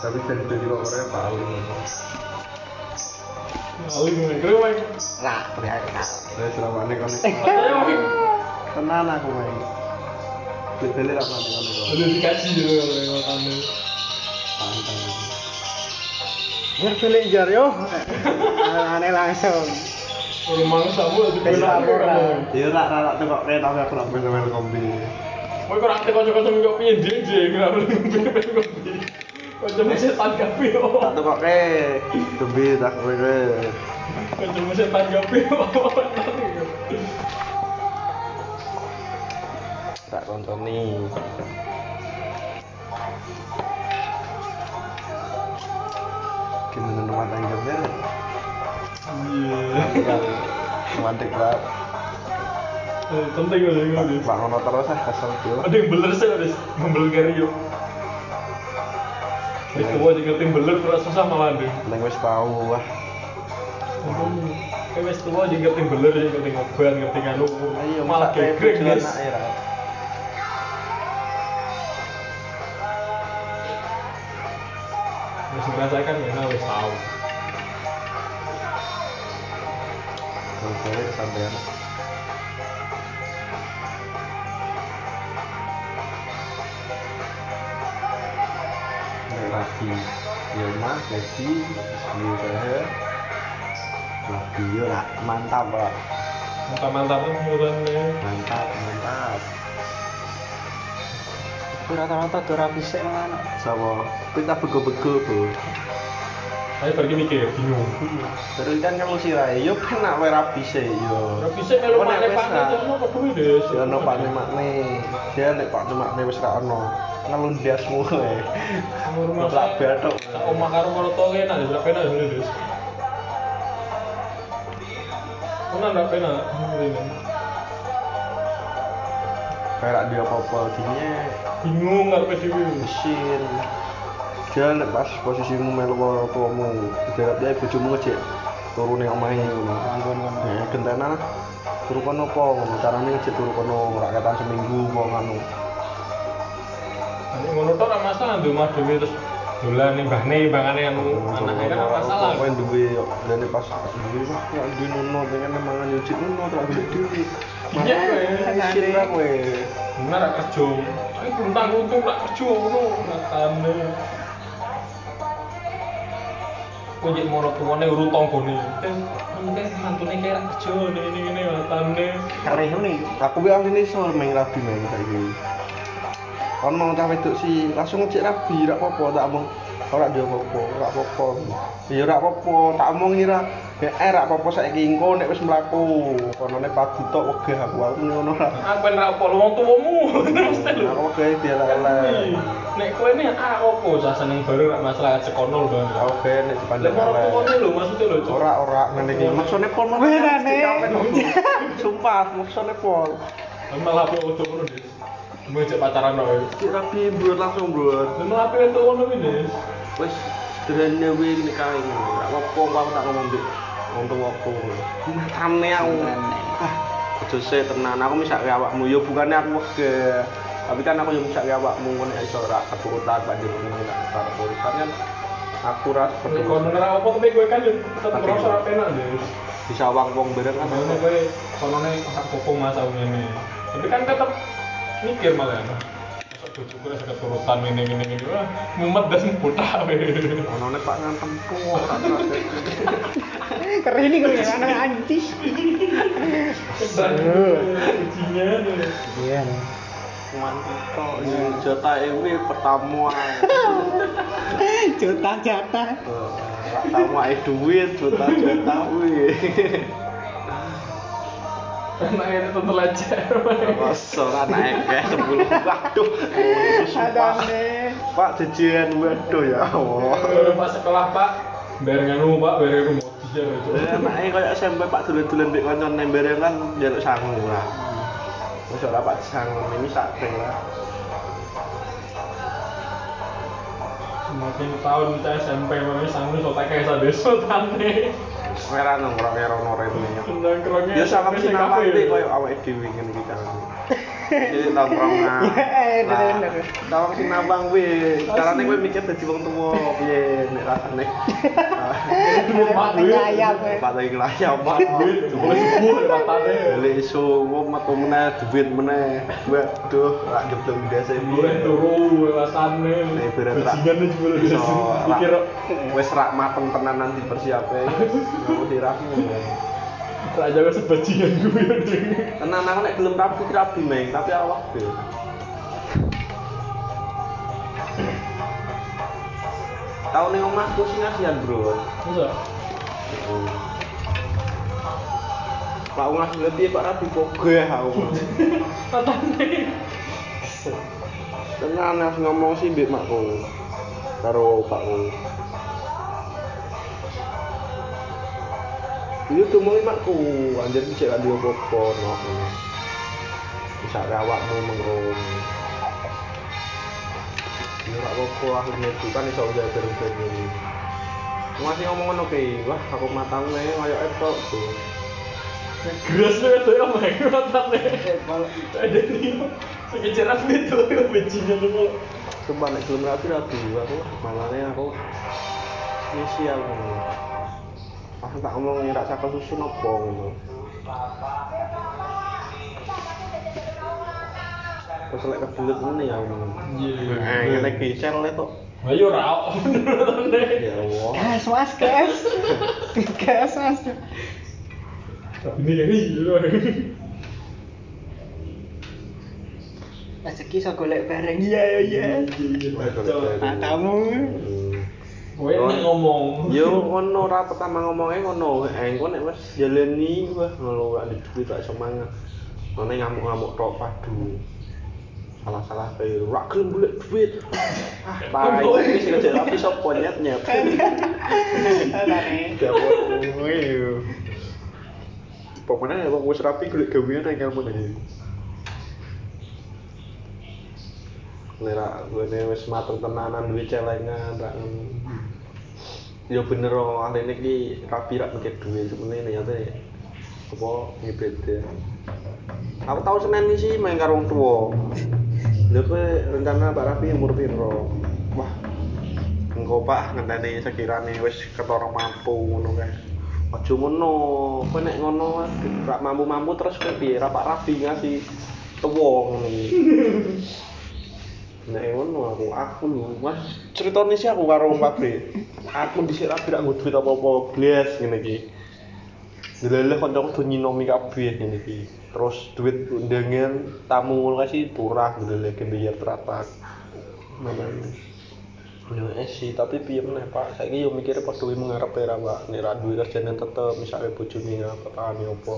tapi jadi kok Korea paling Paling main. Nah, saya selama ini kan tenan aku main beli apa nih kalau Udah dikasih gitu kalau yang makannya. pantang Biar pilih jar yo. Aneh langsung. Rumah sabu itu Kayak sabu, lah. iya rak rak tuh kok kayak tapi aku rak bisa main kombi Kowe kok rak kocok-kocok kok piye jeje kenapa lu kopi. Kocok setan gapi tak oh. kayak kombi tak kowe Kocok setan gapi oh. tak tonton nih gimana nomor tanggapnya Iya. romantik banget Eh, Penting ini. Pak ngono terus ah tuh Ada yang beler sih harus membel kari juga tim susah malah deh. neng wis tau wah Kayak wis ngerti ngobat ngerti nganu. ayo malah gegrek guys. Wis merasakan ya nah wis. Balik kesampean Ya mah Lagi yo lah Mantap pak Mantap-mantap tuh mulanya. Mantap Mantap Aku rata-rata tuh rapi sih mana. Sama Kita bego-bego tuh Saya pergi mikir bingung. Terus kan kamu sih Rai Yo kena wae rapi sih yo melu Oh, nek makne wis pakne lah. terus apa duwe des. Ya ono pak makne Dia nek pak makne wis ra ono Ngelundas mulai Sama rumah Ngeplak saya. batok. Tak omah karo karo to enak des, berapa enak. Kayak dia apa-apa Dinya Bingung ngarepe dhewe. mesin nek pas posisimu melu karo tuamu ibarat dia bojomu ngejek turu ning omahe ngono Anggon ngono. ya gentena turu kono apa ngono carane ngejek turu kono seminggu apa ngono masalah ndek omah dhewe terus dolan ning mbahne bangane anu anake kan masalah. kowe duwe yo dene pas duwe wah ya duwe nono pengen mangan yo cik nono tak golek dhewe Iya, kowe. ra kowe Bener rak kerja. Aku belum tanggung untung rak kerja ngono matane. Kowe jek mono tuwane urut tanggane. Eh, mungkin mantune kayak rak kerja ngene ngene kareh ngene aku bi asline iso main rabi main saiki ono cah wedok sih langsung ngecek rabi rak apa tak omong. Ora dia apa ora apa ya ora apa tak omong ira ya eh rak apa saiki engko nek wis mlaku. Konone pagi tok wegah aku aku muni ngono ra Aku rak apa lu wong teh lho. aku wegah dia lele Nek kowe ini ah opo sak seneng bareng rak masalah cekono lho. aku kayak nek dipandang lele tuane lho maksudnya lho. Ora ora ngene iki. Maksudnya pol mau Rane. sumpah maksudnya pol. Malah ngono, Des. Mau pacaran wae. cek rabi bro langsung bro. Malah apa untuk ngono iki, Des. wis sederhana wae ini kae. Ora apa-apa aku tak ngomong mbek wong tuaku matane aku. Ah aja sih tenan. Aku misak awakmu. Yo bukannya aku wegah tapi kan aku yo misak awakmu ngono iso ora keturutan banjur ngene tak karo urusan kan. Aku ras Nek kono ora apa tapi kowe kan yo tetep ngerasa ora penak, Des. bisa wong wong bareng kan Makanya kowe konone tak popo mas aku ngene. Tapi kan tetep mikir malah. Masa bojoku ora saged turutan ngene ngene ngene. Wah, mumet das buta we. onone pak ngantem ora Keren ini keren anak anjing. Dan ujinya Iya. mantap jatah ewe pertemuan Jatah-jatah. Rak tamu ae duit juta-juta kuwi. Anaknya lancar. Masa ora naik kayak 10. Waduh. Ada nih. Pak jajan waduh ya Allah. Pas sekolah pak, bayar nganu pak, bayar nganu mau dia Eh, Anake koyo SMP Pak dolen-dolen mbek kanca nembere kan njaluk sangu lah. Wis ora Pak sangu ini sak ping lah. Semakin tahun kita SMP mana sanggup so tak kayak sadar sotane. Merah nongkrong Ya sama SMP sing kafe. awake koyo awake dhewe ngene iki kan. Jadi bener, bener. Tawang sing nabang kuwi. Carane kuwi mikir dadi wong tuwa piye nek rasane. Duit. Ayam. Pak lagi ngelayap Pak. Duit, boleh subuh lewatane. Balik iso metu meneh duit meneh. Waduh, rak jeblok desa Boleh turu. Nek berat rak. Pikir wis rak mateng tenanan dipersiapke. Ngono dirahmu. Rak jaga sebajingan gue. Tenan aku nek gelem rapi rapi meng, tapi awak be. Tahu ning omahku sing ngasihan, Bro. Masa? Pak ngasih lebih Pak Rabi pogeh aku. Tatane. Tenan harus ngomong sih mbek makku. Karo pakku. Iya tuh mau makku, anjir bisa gak dia apa-apa no. Bisa rawakmu mengrung. Iya gak apa-apa aku metu kan iso udah bareng ini. Masih ngomong ngono ki, wah aku matang nih, kayak etok tuh. Geras lu itu ya mek tatane. Ada nih. Sekejaran itu bajingan lu. Sumpah nek belum rapi rapi aku malahnya aku ngisi aku pas tak ngomong ngira cakal susu nopo ngono terus lek kebelet ngene ya ngomong Iya. eh ngene tok Ayo ra. Ya Allah Gas mas, gas. Gas mas. Tapi ini kayak gitu. Rezeki so golek bareng. Iya iya. Nah, kamu. Kowe nek ngomong. yo ngono ora pertama ngomongnya ngono. Eh engko nek wis jalani wah ngono gak di duit gak iso mangan. Ngene ngamuk-ngamuk tok padu salah-salah kayak rak gelem golek duit. Ah tai iki sing aja rapi sapa nyet. Nyet Tane. gak apa yo. Pokoknya ya wong wis rapi golek gawean nang kamu aja Nera, gue wis mateng tenanan duit celengan, rak. Ya bener oh, ahli ini ki rapi rak mikir duit sebenarnya ini nyata ya. Apa ngibet ya. Aku tahu Senin sih main karo wong tua. Lha kowe rencana Pak Rapi umur piro? Wah. Engko Pak ngenteni sekirane wis ketara mampu ngono kae. Aja ngono, kowe nek ngono rak mampu-mampu terus kowe piye? Pak Rafi ngasih tuwa ngono. Nek ngono aku aku Mas ceritane sih aku karo wong pabrik. Aku dhisik rapi rak nggo duit apa-apa blas ngene iki. Delele kancaku do nyinomi kabeh ngene iki. Terus duit undangan tamu ngono kae sih turah delele ke biar teratak. Yo eh sih, tapi piye meneh Pak? Saiki yo mikire padha kuwi mengarepe ra Pak. Nek ra duwe kerjane tetep misale bojone apa tani apa.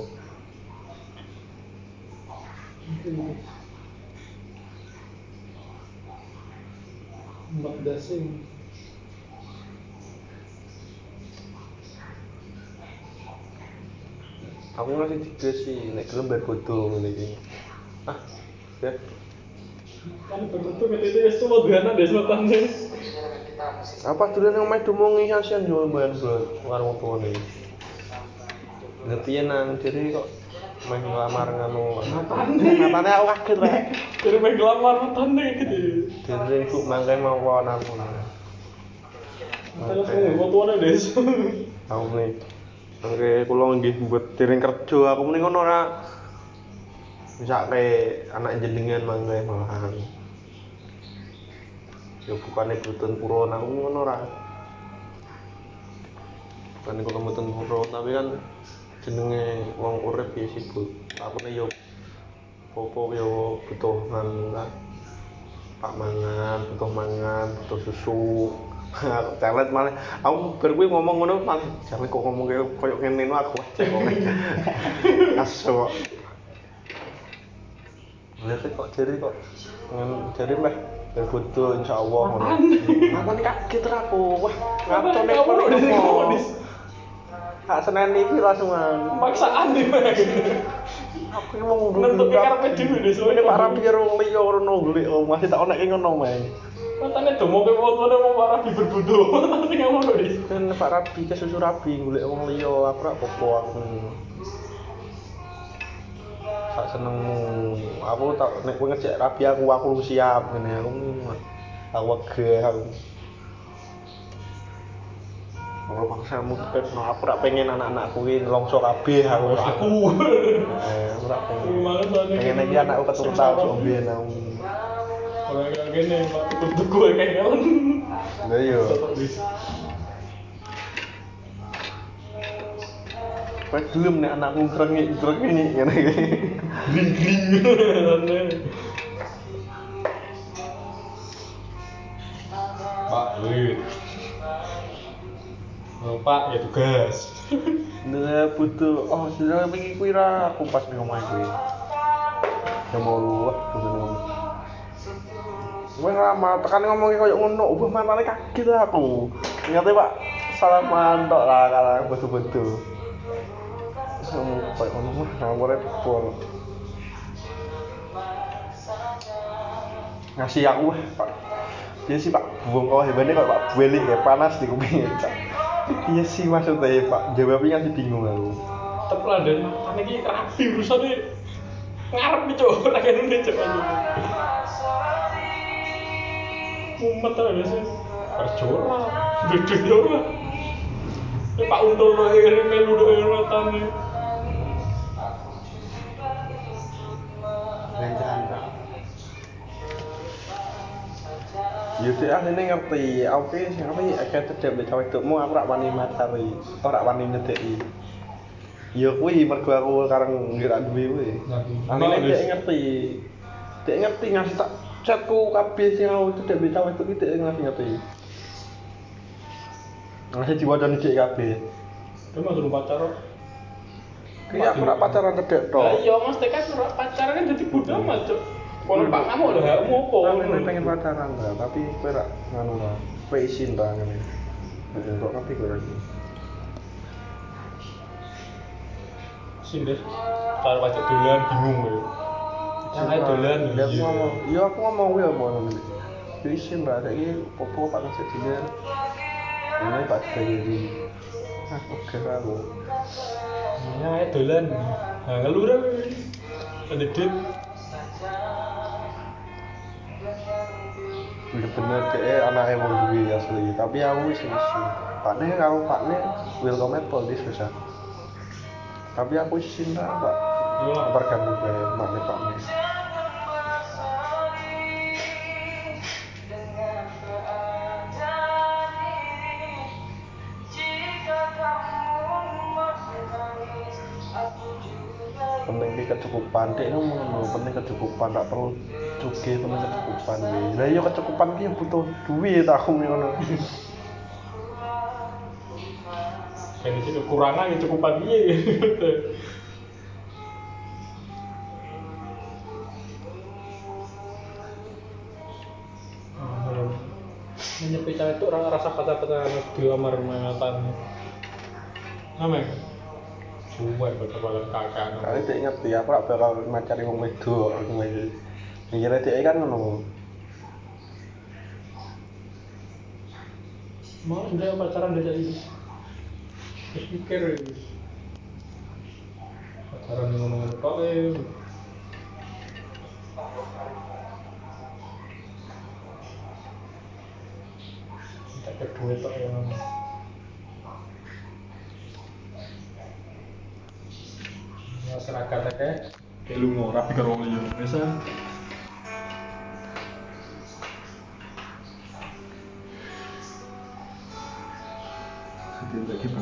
Mbak Dasing. Aku ngasih tiga sih, bayar bodo ngene iki. Ah, ya. Kan berbentuk itu ya semua gana deh sematane. Apa dulu yang main dumungi hasian jual bayar bulan warung tua nih. Ngerti ya nang jadi kok main ngelamar nganu. Matanya aku kaget lah. Jadi main gelamar matane gitu. Ibu mangkai mau kawan aku. Matane semua fotonya deh. Aku nih. Oke, kulo nggih buat tiring kerja aku mending ngono ora. Misale anak jenengan mangkai malahan. Ya bukannya butun puro nang ngono ora. Bukannya kalau butun puro, tapi kan jenenge wong urip ya sibuk. Aku nih yo popo yo butuh nganu kan. Pak mangan, butuh mangan, butuh susu. Aku telet malah aku kuwi ngomong ngono malah jane kok ngomong kayak koyo ngene aku aja kok. Asu. Lihat kok jadi kok jadi meh berbutuh insyaallah ngono. Aku kaget ra aku. Wah, ngaco nek Kamu udah di komodis. Kak Senin iki langsungan. Maksaan nih, Mek. Aku ki mau Nentuke karepe dhewe Ini Pak kamu- Rabi karo liya ngono golek masih tak onek ngono meh. Matane domo ke fotonya mau marah di berbudo. Matane kan Pak Rabi ke susu Rabi golek wong liya aku rak popo aku. Sak senengmu. Aku tak nek kowe ngejek rabi aku aku siap ngene. Aku aku wegah aku kalau paksamu no, aku tak pengen anak-anakku ini nelongso kabeh aku. Aku. Eh aku tak pengen. Pengen lagi anakku susah, Pak. zombie aku. Orang kayak gini pak. Tutup gue kayak kan iya. Kowe gelem nek anakku grengik-grengik ngene iki. Gring Oh, pak ya tugas Nah, butuh oh sudah pengen kuwi ra aku pas ning omah kuwi. Ya mau lu wah kudu ngomong. Kowe ngama tekan ngomong koyo ngono, ubah mantane kaget lah aku. Ternyata Pak salaman tok lah kalau betul-betul. Sama koyo ngono mah ngawur pol. Ngasih aku Pak. Dia sih Pak buang kawah hebatnya kok Pak Beli kayak panas di kuping Iya sih maksudnya Pak, jawabnya kan bingung aku. tapi lah dan mana ini rapi urusannya ngarep nih cowok lagi ini coba mumet aja sih. Perjora beda jora ini pak untul lo ini melu do ini Yaudah ah ini ngerti, oke sing apa ya akeh cedek mbek cawe tukmu aku rak wani macari, ora wani nyedeki. Ya kuwi mergo aku kareng ngira duwe kuwi. Ngerti. Dia ngerti ngasih tak chatku kabeh sing aku cedek mbek cawe iki dia ngasih ngerti. Ngasih diwacani dik kabeh. itu mas belum pacaran Ki aku rak pacaran cedek tok. Lah iya mas TK surat pacaran kan jadi bodoh amat cok kalau pak kamu pengen pacaran lah, tapi kowe rak nganu lah. Kowe isin ta ngene. Bentuk kabeh kowe lagi. sini cara baca dolan bingung ya yang dolan Ya aku ngomong, ya aku ngomong ya mau ngene. Ya isin lah, saiki popo Pak ngasih dinar. Ini Pak jadi Ah, oke aku. Ya dolan nah ngeluh dah ada duit Bener-bener dia anaknya mau duwe asli, tapi aku wis isin. Pak Ne aku welcome Apple di susah. Tapi aku isin lah Pak. Mak Ne Pak Ne. penting kecukupan ngomong ngono penting kecukupan tak perlu cuge penting kecukupan. Ki lah iya kecukupan ki butuh duit aku ngono. Kayak di sini kekurangan ya cukupan iya menyepi cewek itu orang rasa pacar-pacaran di lamar mantan apa? Ya? Suwe betul-betul kakak. Kali dek ngerti aku rak bakal macari wong wedok aku iki Mikirnya dek kan ngono. Mau udah pacaran jadi terus pikir pacaran ngomong kok eh tak kedua tok ya. Masyarakat kayak. Kayak lu wong liya biasa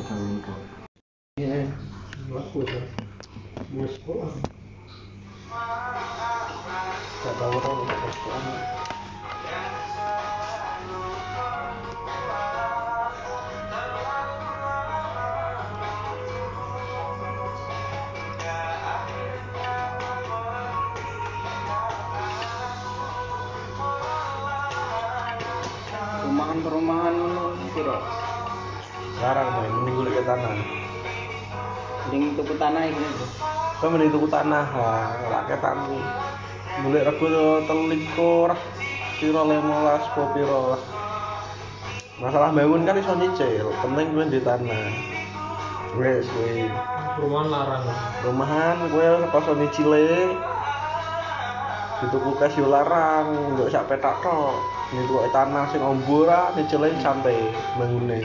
aku ya. Mau sekolah. tau ora kesukaan Rumahan mending gue tanah Ning tuku tanah iki. lho. Kau mending tuku tanah lah, rakyatan Boleh rego telikur, piro lemolas, po piro lah. Masalah bangun kan iso nyicil, penting gue di tanah. wes kuwi Perumahan larang. rumahan gue kosong cile dituku kas yo larang nggak sak petak tok ini tanah sing ombora nyicil santai bangune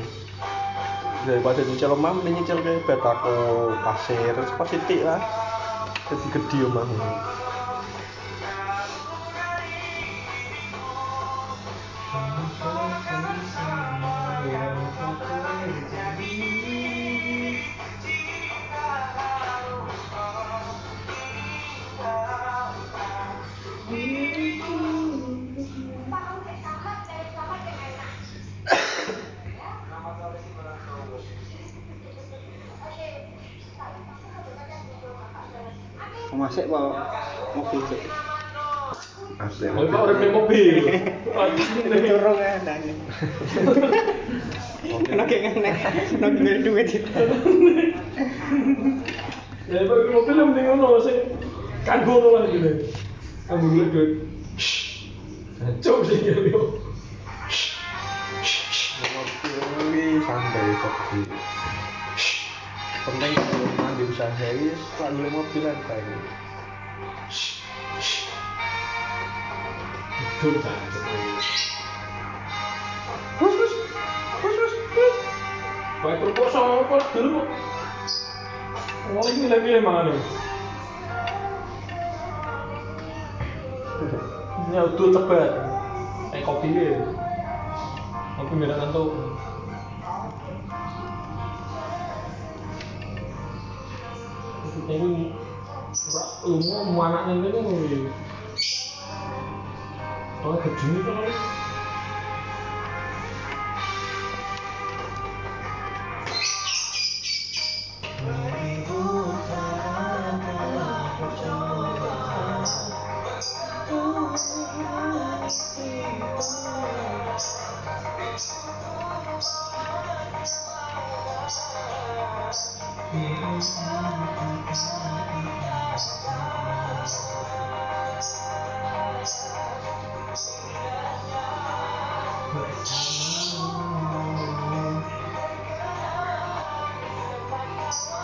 daripada nyicil omah mending nyicil ke betako pasir terus pasitik lah. Jadi gede omah Masih apa mobil asli Mau urip ning mobil. Turun ya. Nek ngene, nek ngene duit itu. Ya urip mobil yang penting ngono sing kanggo ngono lah gitu. Kanggo duit duit. Cok sih ya yo. Ini santai sepi penting kalau mandi usaha ini selalu mobilan kayak Betul jancuk. Kayak proposal apa dulu kok. Oh ini lagi emang anu. Nyautu cepat. Kayak kopi ya. Kopi merah ngantuk. Ini lu mau anaknya ini nih. Oh, gede nih kan.